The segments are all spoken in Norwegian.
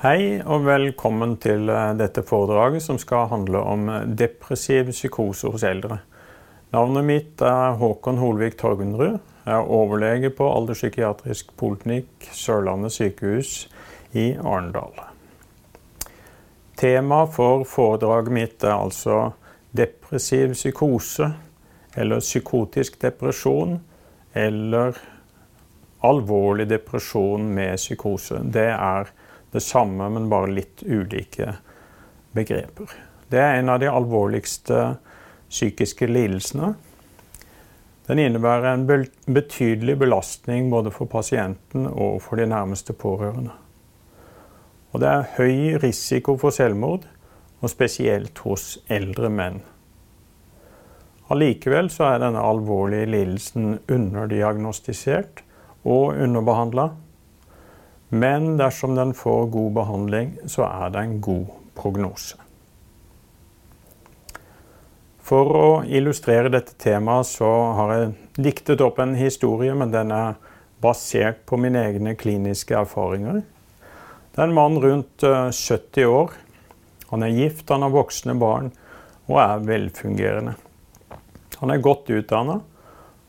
Hei og velkommen til eh, dette foredraget som skal handle om eh, depressiv psykose hos eldre. Navnet mitt er Håkon Holvik Torgunrud. Jeg er overlege på alderspsykiatrisk poliklinikk Sørlandet sykehus i Arendal. Temaet for foredraget mitt er altså depressiv psykose, eller psykotisk depresjon, eller alvorlig depresjon med psykose. Det er det samme, men bare litt ulike begreper. Det er en av de alvorligste psykiske lidelsene. Den innebærer en betydelig belastning både for pasienten og for de nærmeste pårørende. Og det er høy risiko for selvmord, og spesielt hos eldre menn. Allikevel så er denne alvorlige lidelsen underdiagnostisert og underbehandla. Men dersom den får god behandling, så er det en god prognose. For å illustrere dette temaet så har jeg diktet opp en historie, men den er basert på mine egne kliniske erfaringer. Det er en mann rundt 70 eh, år. Han er gift, han har voksne barn og er velfungerende. Han er godt utdanna,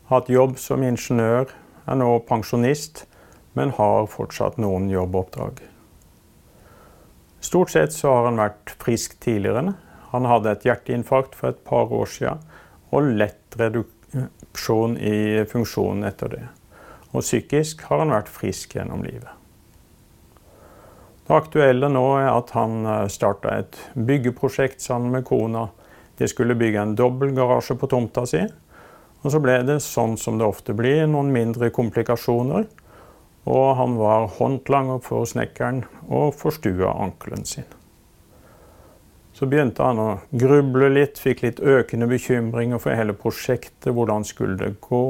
har hatt jobb som ingeniør, er nå pensjonist men har fortsatt noen jobboppdrag. Stort sett så har han vært frisk tidligere. Han hadde et hjerteinfarkt for et par år siden og lett reduksjon i funksjonen etter det. Og psykisk har han vært frisk gjennom livet. Det aktuelle nå er at han eh, starta et byggeprosjekt sammen med kona. De skulle bygge en dobbeltgarasje på tomta si. Og så ble det sånn som det ofte blir, noen mindre komplikasjoner. Og han var håndlanger for snekkeren og forstua ankelen sin. Så begynte han å gruble litt, fikk litt økende bekymringer for hele prosjektet. Hvordan skulle det gå?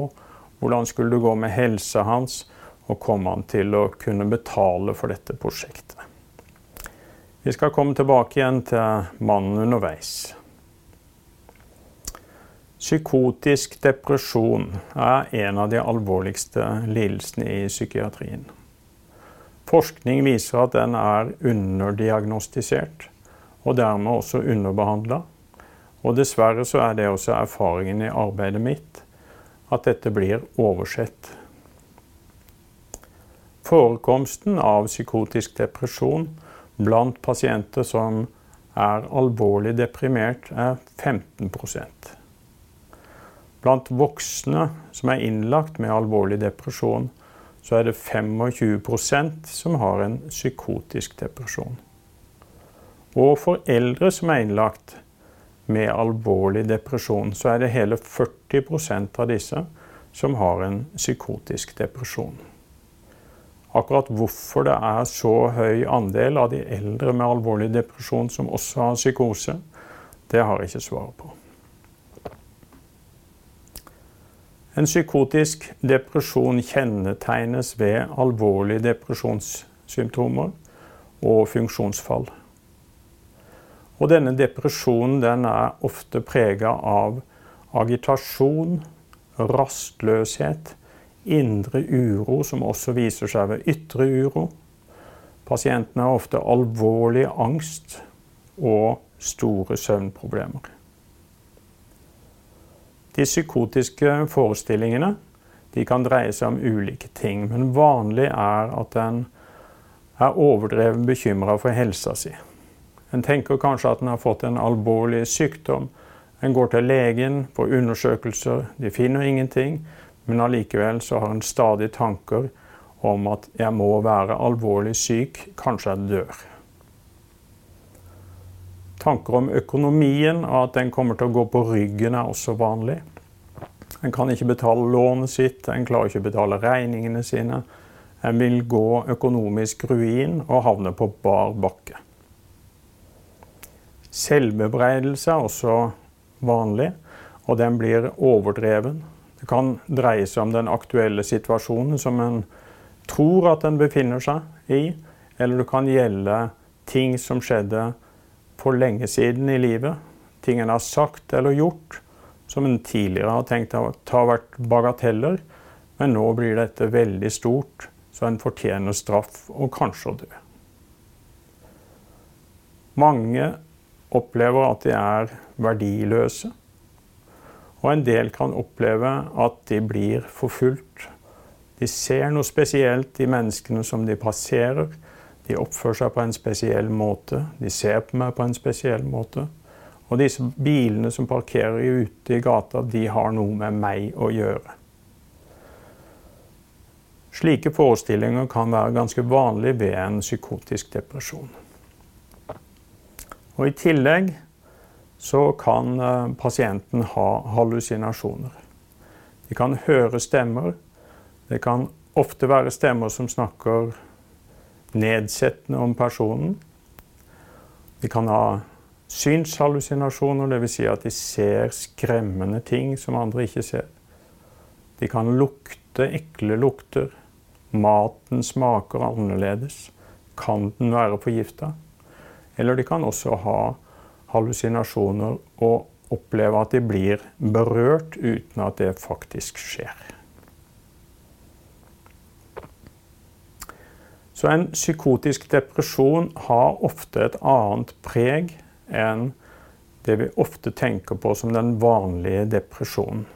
Hvordan skulle det gå med helsa hans? Og kom han til å kunne betale for dette prosjektet? Vi skal komme tilbake igjen til mannen underveis. Psykotisk depresjon er en av de alvorligste lidelsene i psykiatrien. Forskning viser at den er underdiagnostisert, og dermed også underbehandla. Og dessverre så er det også erfaringen i arbeidet mitt, at dette blir oversett. Forekomsten av psykotisk depresjon blant pasienter som er alvorlig deprimert, er 15 Blant voksne som er innlagt med alvorlig depresjon, så er det 25% som har en psykotisk depresjon. Og for eldre som er innlagt med alvorlig depresjon, så er det hele 40% av disse som har en psykotisk depresjon. Akkurat hvorfor det er så høy andel av de eldre med alvorlig depresjon som også har psykose, det har jeg ikke svaret på. En psykotisk depresjon kjennetegnes ved alvorlige depresjonssymptomer og funksjonsfall. Og denne depresjonen den er ofte prega av agitasjon, rastløshet, indre uro, som også viser seg ved ytre uro. Pasientene har ofte alvorlig angst og store søvnproblemer. De psykotiske forestillingene de kan dreie seg om ulike ting, men vanlig er at en er overdreven bekymra for helsa si. En tenker kanskje at en har fått en alvorlig sykdom. En går til legen, får undersøkelser, de finner ingenting, men allikevel så har en stadig tanker om at 'jeg må være alvorlig syk, kanskje jeg dør'. Tanker om økonomien og at den kommer til å gå på ryggen, er også vanlig. En kan ikke betale lånet sitt, en klarer ikke å betale regningene sine. En vil gå økonomisk ruin og havne på bar bakke. Selvbebreidelse er også vanlig, og den blir overdreven. Det kan dreie seg om den aktuelle situasjonen som en tror at en befinner seg i, eller det kan gjelde ting som skjedde for lenge siden i livet. Ting en har sagt eller gjort som en tidligere har tenkt har vært bagateller. Men nå blir dette veldig stort, så en fortjener straff og kanskje å dø. Mange opplever at de er verdiløse. Og en del kan oppleve at de blir forfulgt. De ser noe spesielt i menneskene som de passerer. De oppfører seg på en spesiell måte. De ser på meg på en spesiell måte. Og disse bilene som parkerer ute i gata, de har noe med meg å gjøre. Slike forestillinger kan være ganske vanlig ved en psykotisk depresjon. Og I tillegg så kan eh, pasienten ha hallusinasjoner. De kan høre stemmer. Det kan ofte være stemmer som snakker nedsettende om personen. De kan ha synshallusinasjoner, dvs. Si at de ser skremmende ting som andre ikke ser. De kan lukte ekle lukter. Maten smaker annerledes. Kan den være forgifta? Eller de kan også ha hallusinasjoner og oppleve at de blir berørt uten at det faktisk skjer. Så en psykotisk depresjon har ofte et annet preg enn det vi ofte tenker på som den vanlige depresjonen.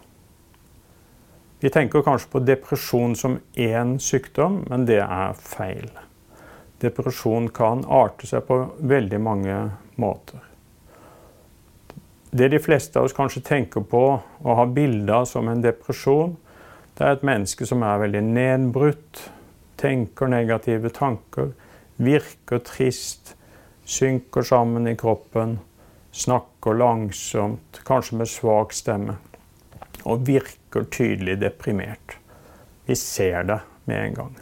Vi tenker kanskje på depresjon som én sykdom, men det er feil. Depresjon kan arte seg på veldig mange måter. Det de fleste av oss kanskje tenker på og har bilder som en depresjon, det er et menneske som er veldig nedbrutt, tenker negative tanker, virker trist, synker sammen i kroppen, snakker langsomt, kanskje med svak stemme, og virker tydelig deprimert. Vi ser det med en gang.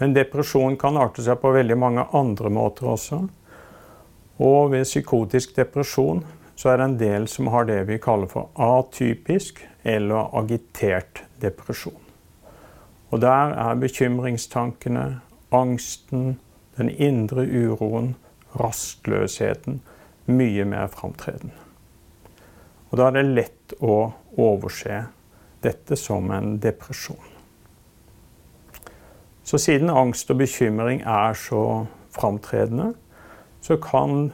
Men depresjon kan arte seg på veldig mange andre måter også. Og ved psykotisk depresjon så er det en del som har det vi kaller for atypisk eller agitert depresjon. Og der er bekymringstankene, angsten, den indre uroen, rastløsheten, mye mer framtredende. Og da er det lett å overse dette som en depresjon. Så siden angst og bekymring er så framtredende, så kan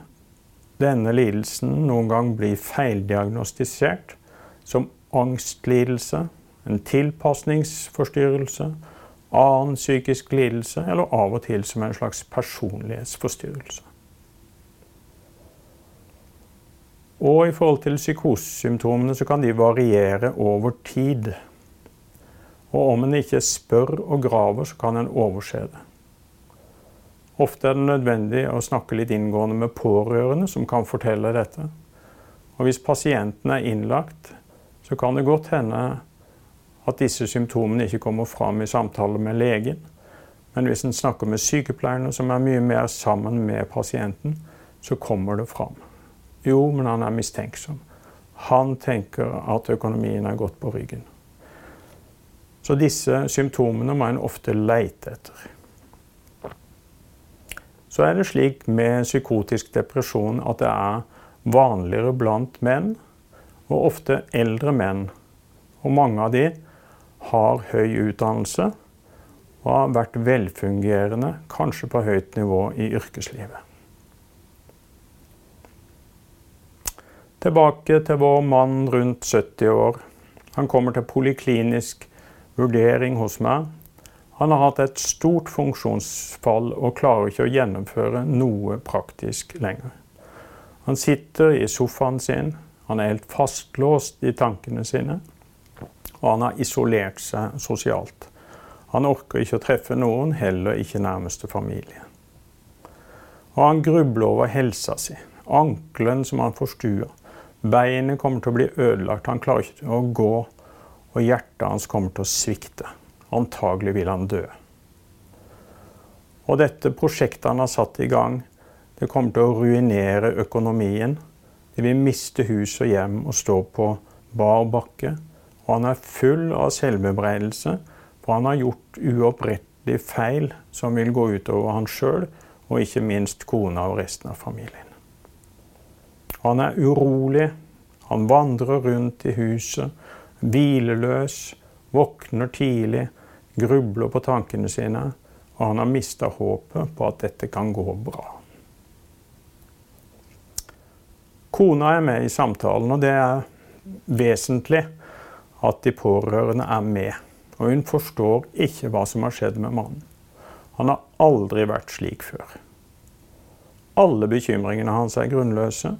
denne lidelsen noen gang bli feildiagnostisert som angstlidelse, en tilpasningsforstyrrelse, annen psykisk lidelse, eller av og til som en slags personlighetsforstyrrelse. Og i forhold til psykosesymptomene så kan de variere over tid. Og om en ikke spør og graver, så kan en overse det. Ofte er det nødvendig å snakke litt inngående med pårørende som kan fortelle dette. Og hvis pasienten er innlagt, så kan det godt hende at disse symptomene ikke kommer fram i samtale med legen. Men hvis en snakker med sykepleierne, som er mye mer sammen med pasienten, så kommer det fram. Jo, men han er mistenksom. Han tenker at økonomien er gått på ryggen. Så disse symptomene må en ofte leite etter. Så er det slik med psykotisk depresjon at det er vanligere blant menn, og ofte eldre menn. Og mange av de har høy utdannelse og har vært velfungerende, kanskje på høyt nivå i yrkeslivet. Tilbake til vår mann rundt 70 år. Han kommer til poliklinisk vurdering hos meg. Han har hatt et stort funksjonsfall og klarer ikke å gjennomføre noe praktisk lenger. Han sitter i sofaen sin, han er helt fastlåst i tankene sine og han har isolert seg sosialt. Han orker ikke å treffe noen, heller ikke nærmeste familie. Og han grubler over helsa si. Ankelen som han forstuer. Beinet kommer til å bli ødelagt. Han klarer ikke å gå. Og hjertet hans kommer til å svikte. Antagelig vil han dø. Og dette prosjektet han har satt i gang, det kommer til å ruinere økonomien. De vil miste hus og hjem og stå på bar bakke. Og han er full av selvbebreidelse, for han har gjort uopprettelig feil som vil gå utover han sjøl, og ikke minst kona og resten av familien. Han er urolig. Han vandrer rundt i huset, hvileløs, våkner tidlig, grubler på tankene sine, og han har mista håpet på at dette kan gå bra. Kona er med i samtalen, og det er vesentlig at de pårørende er med. Og hun forstår ikke hva som har skjedd med mannen. Han har aldri vært slik før. Alle bekymringene hans er grunnløse.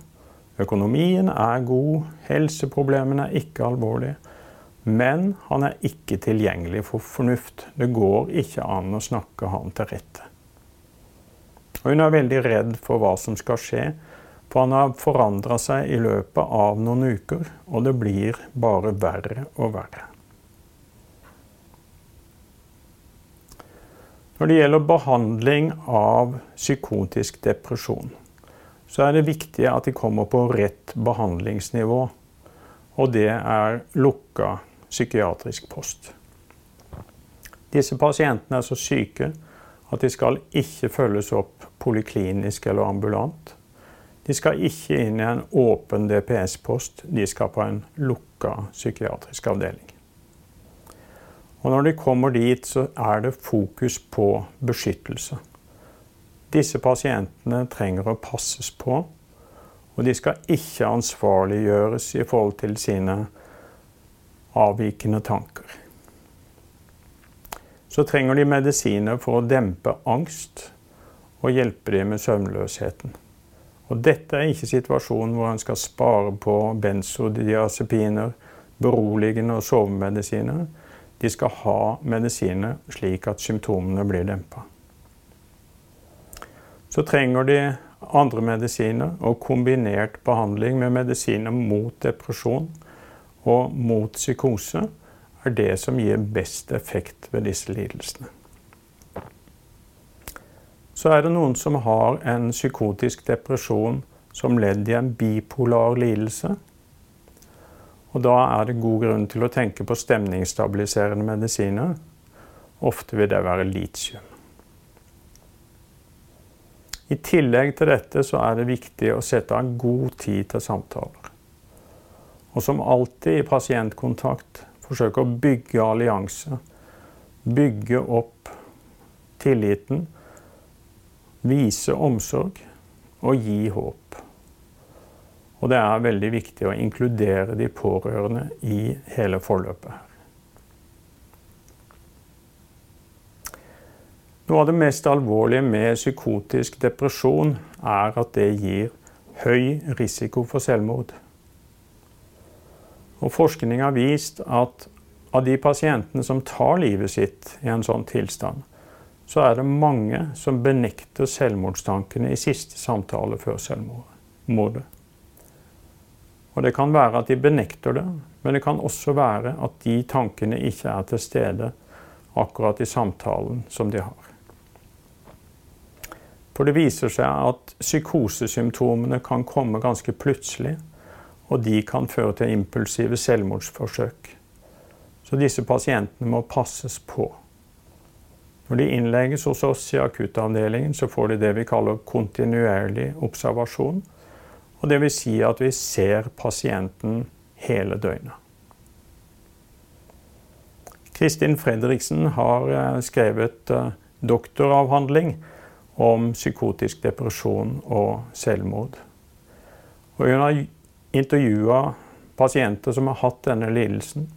Økonomien er god, helseproblemene er ikke alvorlige. Men han er ikke tilgjengelig for fornuft. Det går ikke an å snakke han til rette. Og hun er veldig redd for hva som skal skje, for han har forandra seg i løpet av noen uker, og det blir bare verre og verre. Når det gjelder behandling av psykotisk depresjon, så er det viktig at de kommer på rett behandlingsnivå. Og det er lukka psykiatrisk post. Disse pasientene er så syke at de skal ikke følges opp poliklinisk eller ambulant. De skal ikke inn i en åpen DPS-post, de skal på en lukka psykiatrisk avdeling. Og når de kommer dit, så er det fokus på beskyttelse. Disse pasientene trenger å passes på, og de skal ikke ansvarliggjøres i forhold til sine avvikende tanker. Så trenger de medisiner for å dempe angst og hjelpe dem med søvnløsheten. Og dette er ikke situasjonen hvor en skal spare på benzodiazepiner, beroligende og sovemedisiner. De skal ha medisiner slik at symptomene blir dempa. Så trenger de andre medisiner og kombinert behandling med medisiner mot depresjon og mot psykose er det som gir best effekt ved disse lidelsene. Så er det noen som har en psykotisk depresjon som ledd i en bipolar lidelse. Og da er det god grunn til å tenke på stemningsstabiliserende medisiner. Ofte vil det være litium. I tillegg til dette så er det viktig å sette av god tid til samtaler. Og som alltid i pasientkontakt forsøke å bygge allianse. Bygge opp tilliten. Vise omsorg og gi håp. Og det er veldig viktig å inkludere de pårørende i hele forløpet. Noe av det mest alvorlige med psykotisk depresjon er at det gir høy risiko for selvmord. Og forskning har vist at av de pasientene som tar livet sitt i en sånn tilstand, så er det mange som benekter selvmordstankene i siste samtale før selvmordet. Og det kan være at de benekter det, men det kan også være at de tankene ikke er til stede akkurat i samtalen som de har. For det viser seg at psykosesymptomene kan komme ganske plutselig og de kan føre til impulsive selvmordsforsøk. Så disse pasientene må passes på. Når de innlegges hos oss i akuttavdelingen, så får de det vi kaller kontinuerlig observasjon. Og det vil si at vi ser pasienten hele døgnet. Kristin Fredriksen har eh, skrevet eh, doktoravhandling om psykotisk depresjon og selvmord. Og hun har intervjua pasienter som har hatt denne lidelsen,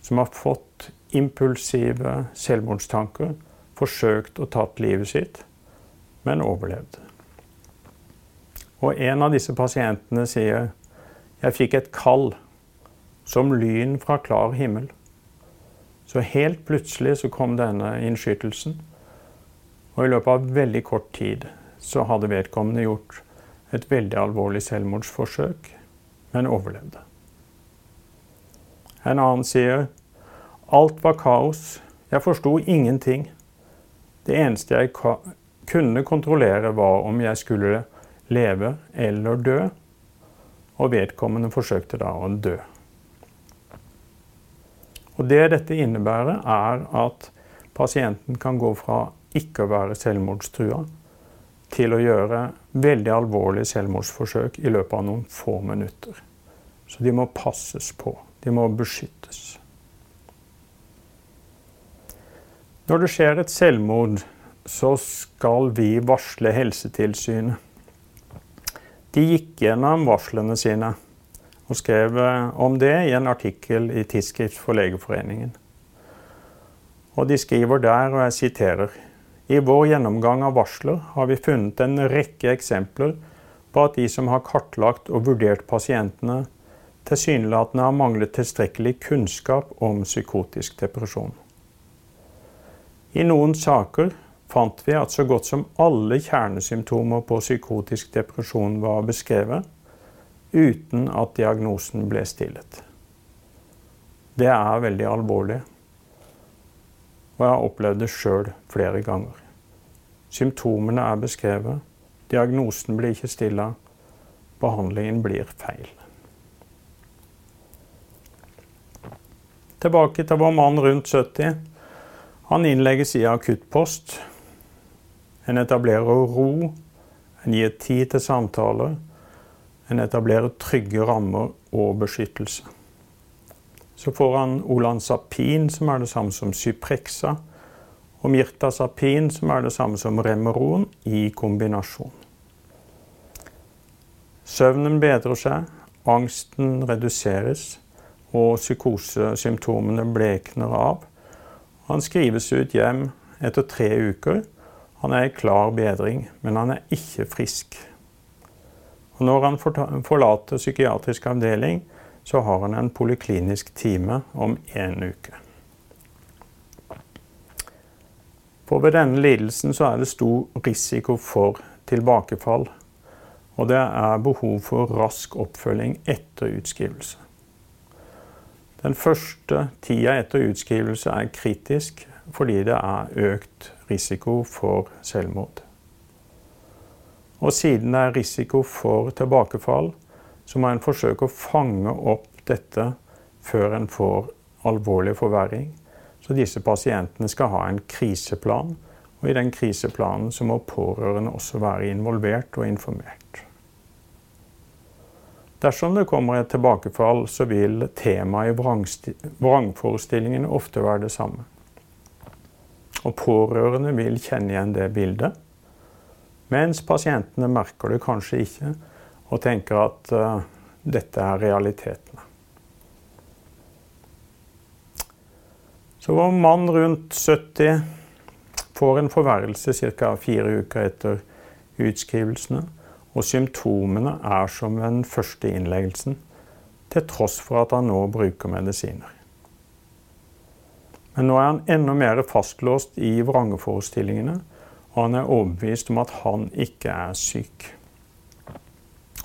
som har fått impulsive selvmordstanker, forsøkt å tatt livet sitt, men overlevd. Og en av disse pasientene sier jeg fikk et kall som lyn fra klar himmel. Så helt plutselig så kom denne innskytelsen. Og i løpet av veldig kort tid så hadde vedkommende gjort et veldig alvorlig selvmordsforsøk men overlevde. En annen sier alt var kaos, jeg forsto ingenting. Det eneste jeg kunne kontrollere, var om jeg skulle leve eller dø, og vedkommende forsøkte da å dø. Og Det dette innebærer, er at pasienten kan gå fra ikke å være selvmordstrua til å gjøre veldig alvorlige selvmordsforsøk i løpet av noen få minutter. Så de må passes på. De må beskyttes. Når det skjer et selvmord, så skal vi varsle Helsetilsynet. De gikk gjennom varslene sine og skrev eh, om det i en artikkel i Tidsskrift for Legeforeningen. Og de skriver der, og jeg siterer I vår gjennomgang av varsler har vi funnet en rekke eksempler på at de som har kartlagt og vurdert pasientene, tilsynelatende har manglet tilstrekkelig kunnskap om psykotisk depresjon. I noen saker fant vi at så godt som alle kjernesymptomer på psykotisk depresjon var beskrevet, uten at diagnosen ble stillet. Det er veldig alvorlig, og jeg har opplevd det sjøl flere ganger. Symptomene er beskrevet, diagnosen blir ikke stilla, behandlingen blir feil. Tilbake til vår mann rundt 70. Han innlegges i akuttpost en etablerer ro, en gir tid til samtaler. En etablerer trygge rammer og beskyttelse. Så får han Olanzapin, som er det samme som Cyprexa, og Mirtazapin, som er det samme som Remeron, i kombinasjon. Søvnen bedrer seg, angsten reduseres, og psykosesymptomene blekner av. Han skrives ut hjem etter tre uker han er i klar bedring, men han er ikke frisk. Og når han forlater psykiatrisk avdeling, så har han en poliklinisk time om én uke. For ved denne lidelsen så er det stor risiko for tilbakefall. Og det er behov for rask oppfølging etter utskrivelse. Den første tida etter utskrivelse er kritisk fordi det er økt risiko for selvmord. Og siden det er risiko for tilbakefall, så må en forsøke å fange opp dette før en får alvorlig forverring. Så disse pasientene skal ha en kriseplan, og i den kriseplanen så må pårørende også være involvert og informert. Dersom det kommer et tilbakefall, så vil temaet i vrangforestillingene ofte være det samme. Og pårørende vil kjenne igjen det bildet. Mens pasientene merker det kanskje ikke og tenker at uh, dette er realitetene. Så vår mann rundt 70 får en forværelse ca. fire uker etter utskrivelsene. Og symptomene er som den første innleggelsen, til tross for at han nå bruker medisiner. Men nå er han enda mer fastlåst i vrangeforestillingene, og han er overbevist om at han ikke er syk.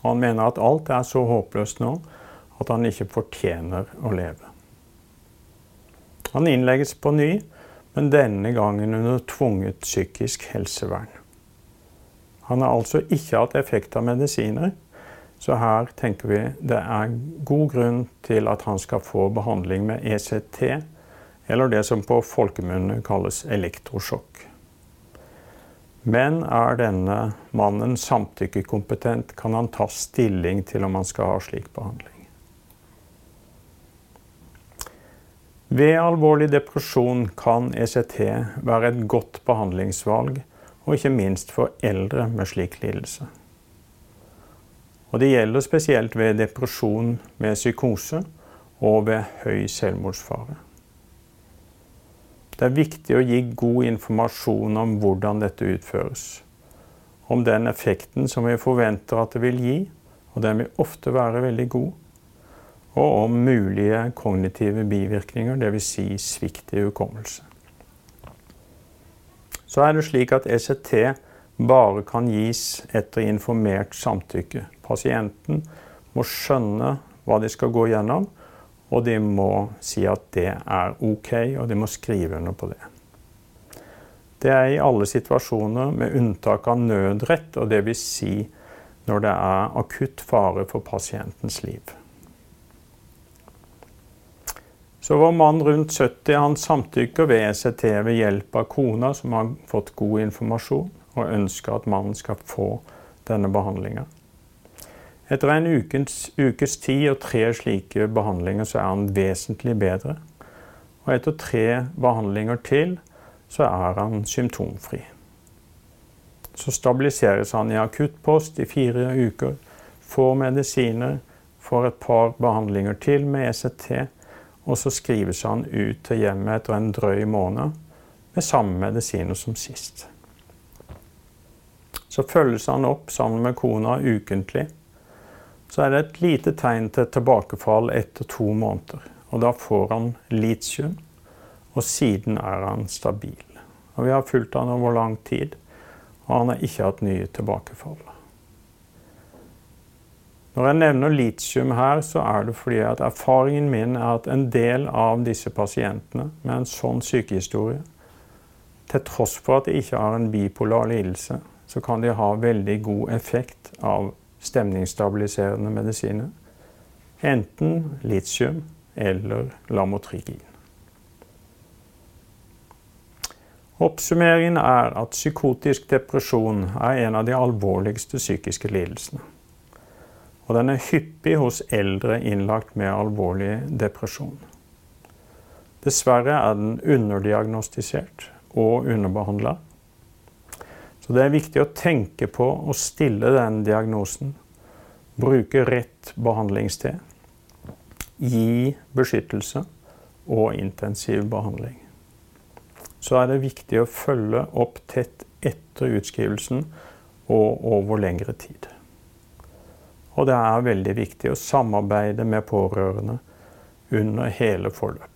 Han mener at alt er så håpløst nå at han ikke fortjener å leve. Han innlegges på ny, men denne gangen under tvunget psykisk helsevern. Han har altså ikke hatt effekt av medisiner, så her tenker vi det er god grunn til at han skal få behandling med ECT eller det som på folkemunne kalles elektrosjokk. Men er denne mannen samtykkekompetent, kan han ta stilling til om han skal ha slik behandling. Ved alvorlig depresjon kan ECT være et godt behandlingsvalg, og ikke minst for eldre med slik lidelse. Og Det gjelder spesielt ved depresjon med psykose og ved høy selvmordsfare. Det er viktig å gi god informasjon om hvordan dette utføres. Om den effekten som vi forventer at det vil gi, og den vil ofte være veldig god. Og om mulige kognitive bivirkninger, dvs. Si svikt i hukommelse. Så er det slik at ECT bare kan gis etter informert samtykke. Pasienten må skjønne hva de skal gå gjennom, og de må si at det er OK, og de må skrive under på det. Det er i alle situasjoner med unntak av nødrett, og dvs. Si når det er akutt fare for pasientens liv. Så var mann rundt 70 han samtykker ved ECT ved hjelp av kona, som har fått god informasjon, og ønsker at mannen skal få denne behandlinga. Etter en ukens, ukes tid og tre slike behandlinger så er han vesentlig bedre. Og etter tre behandlinger til så er han symptomfri. Så stabiliseres han i akuttpost i fire uker får medisiner, får et par behandlinger til med ECT, og så skrives han ut til hjemmet etter en drøy måned med samme medisiner som sist. Så følges han opp sammen med kona ukentlig. Så er det et lite tegn til tilbakefall etter to måneder. Og da får han litium, og siden er han stabil. Og vi har fulgt han over lang tid, og han har ikke hatt nye tilbakefall. Når jeg nevner litium her, så er det fordi at erfaringen min er at en del av disse pasientene med en sånn sykehistorie, til tross for at de ikke har en bipolar lidelse, så kan de ha veldig god effekt av stemningsstabiliserende medisiner. Enten litium eller lamotrigin. Oppsummeringen er at psykotisk depresjon er en av de alvorligste psykiske lidelsene. Og den er hyppig hos eldre innlagt med alvorlig depresjon. Dessverre er den underdiagnostisert og underbehandla. Så det er viktig å tenke på å stille den diagnosen. Bruke rett behandlingssted. Gi beskyttelse og intensiv behandling så er det viktig å følge opp tett etter utskrivelsen og over lengre tid. Og det er veldig viktig å samarbeide med pårørende under hele forløpet.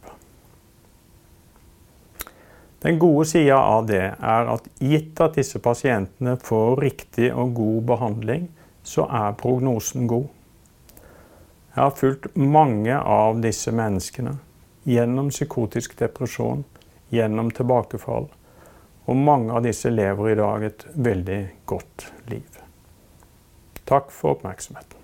Den gode sida av det er at gitt at disse pasientene får riktig og god behandling, så er prognosen god. Jeg har fulgt mange av disse menneskene gjennom psykotisk depresjon gjennom tilbakefall. Og mange av disse lever i dag et veldig godt liv. Takk for oppmerksomheten.